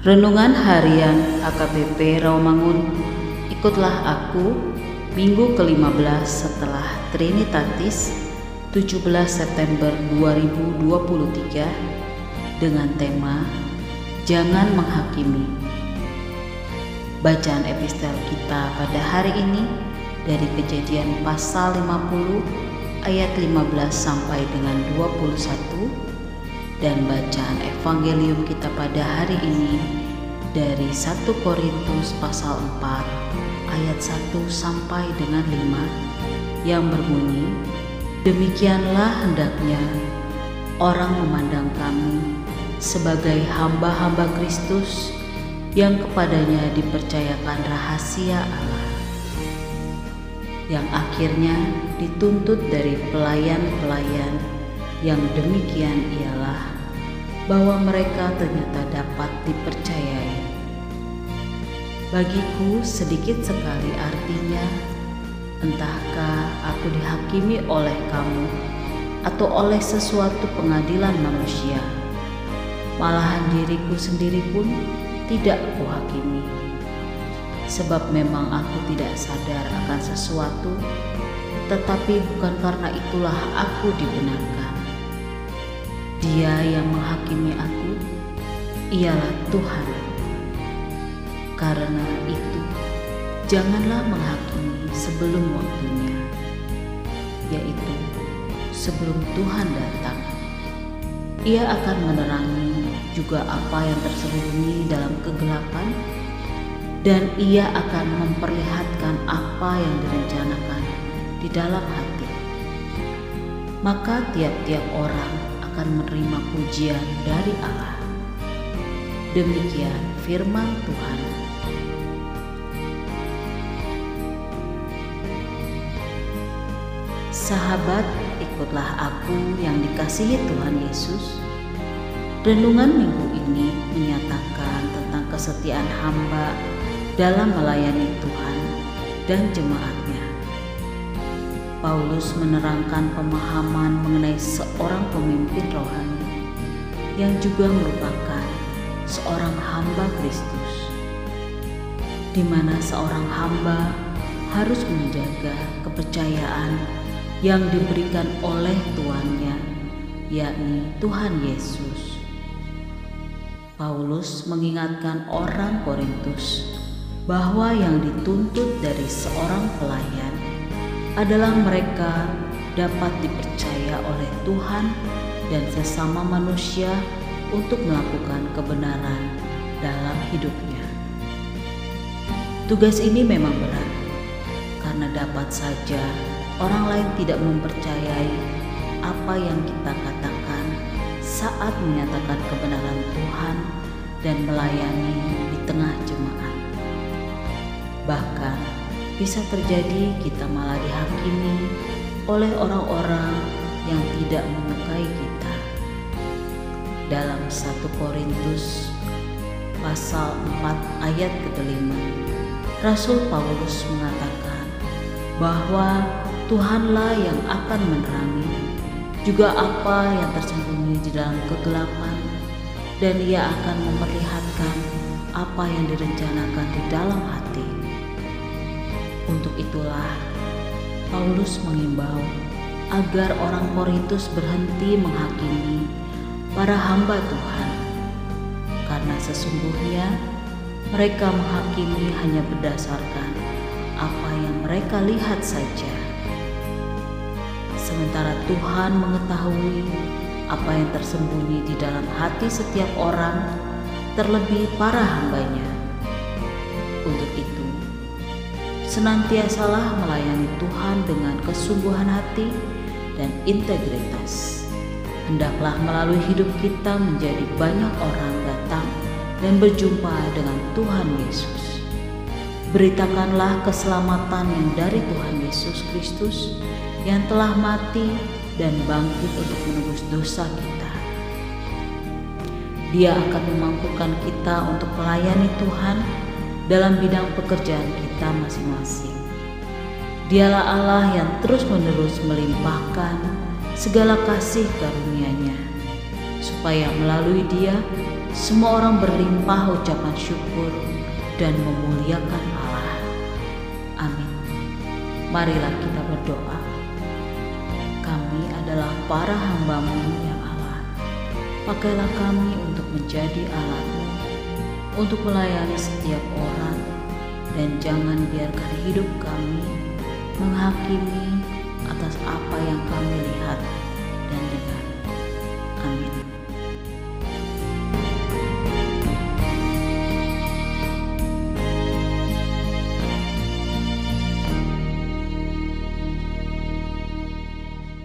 Renungan Harian HKBP Rawamangun. Ikutlah aku Minggu ke-15 setelah Trinitatis 17 September 2023 dengan tema Jangan Menghakimi. Bacaan epistel kita pada hari ini dari kejadian pasal 50 ayat 15 sampai dengan 21 dan bacaan evangelium kita pada hari ini dari 1 Korintus pasal 4 ayat 1 sampai dengan 5 yang berbunyi Demikianlah hendaknya orang memandang kami sebagai hamba-hamba Kristus yang kepadanya dipercayakan rahasia Allah yang akhirnya dituntut dari pelayan-pelayan yang demikian ialah bahwa mereka ternyata dapat dipercayai. Bagiku sedikit sekali artinya, entahkah aku dihakimi oleh kamu atau oleh sesuatu pengadilan manusia. Malahan diriku sendiri pun tidak kuhakimi. Sebab memang aku tidak sadar akan sesuatu, tetapi bukan karena itulah aku dibenarkan. Dia yang menghakimi aku ialah Tuhan. Karena itu, janganlah menghakimi sebelum waktunya, yaitu sebelum Tuhan datang. Ia akan menerangi juga apa yang tersembunyi dalam kegelapan, dan ia akan memperlihatkan apa yang direncanakan di dalam hati. Maka tiap-tiap orang akan menerima pujian dari Allah. Demikian firman Tuhan. Sahabat, ikutlah aku yang dikasihi Tuhan Yesus. Renungan minggu ini menyatakan tentang kesetiaan hamba dalam melayani Tuhan dan jemaatnya. Paulus menerangkan pemahaman mengenai seorang pemimpin rohani yang juga merupakan seorang hamba Kristus, di mana seorang hamba harus menjaga kepercayaan yang diberikan oleh tuannya, yakni Tuhan Yesus. Paulus mengingatkan orang Korintus bahwa yang dituntut dari seorang pelayan adalah mereka dapat dipercaya oleh Tuhan dan sesama manusia untuk melakukan kebenaran dalam hidupnya. Tugas ini memang berat karena dapat saja orang lain tidak mempercayai apa yang kita katakan saat menyatakan kebenaran Tuhan dan melayani di tengah jemaat. Bahkan bisa terjadi kita malah dihakimi oleh orang-orang yang tidak menyukai kita. Dalam 1 Korintus pasal 4 ayat ke-5, Rasul Paulus mengatakan bahwa Tuhanlah yang akan menerangi juga apa yang tersembunyi di dalam kegelapan dan ia akan memperlihatkan apa yang direncanakan di dalam hati. Untuk itulah Paulus mengimbau agar orang Korintus berhenti menghakimi para hamba Tuhan, karena sesungguhnya mereka menghakimi hanya berdasarkan apa yang mereka lihat saja, sementara Tuhan mengetahui apa yang tersembunyi di dalam hati setiap orang, terlebih para hambanya. Untuk itu, senantiasalah melayani Tuhan dengan kesungguhan hati dan integritas. Hendaklah melalui hidup kita menjadi banyak orang datang dan berjumpa dengan Tuhan Yesus. Beritakanlah keselamatan yang dari Tuhan Yesus Kristus yang telah mati dan bangkit untuk menebus dosa kita. Dia akan memampukan kita untuk melayani Tuhan dalam bidang pekerjaan kita masing-masing. Dialah Allah yang terus-menerus melimpahkan segala kasih karunia-Nya, supaya melalui Dia semua orang berlimpah ucapan syukur dan memuliakan Allah. Amin. Marilah kita berdoa. Kami adalah para hambamu ya Allah. Pakailah kami untuk menjadi alatmu, untuk melayani setiap orang, dan jangan biarkan hidup kami menghakimi atas apa yang kami lihat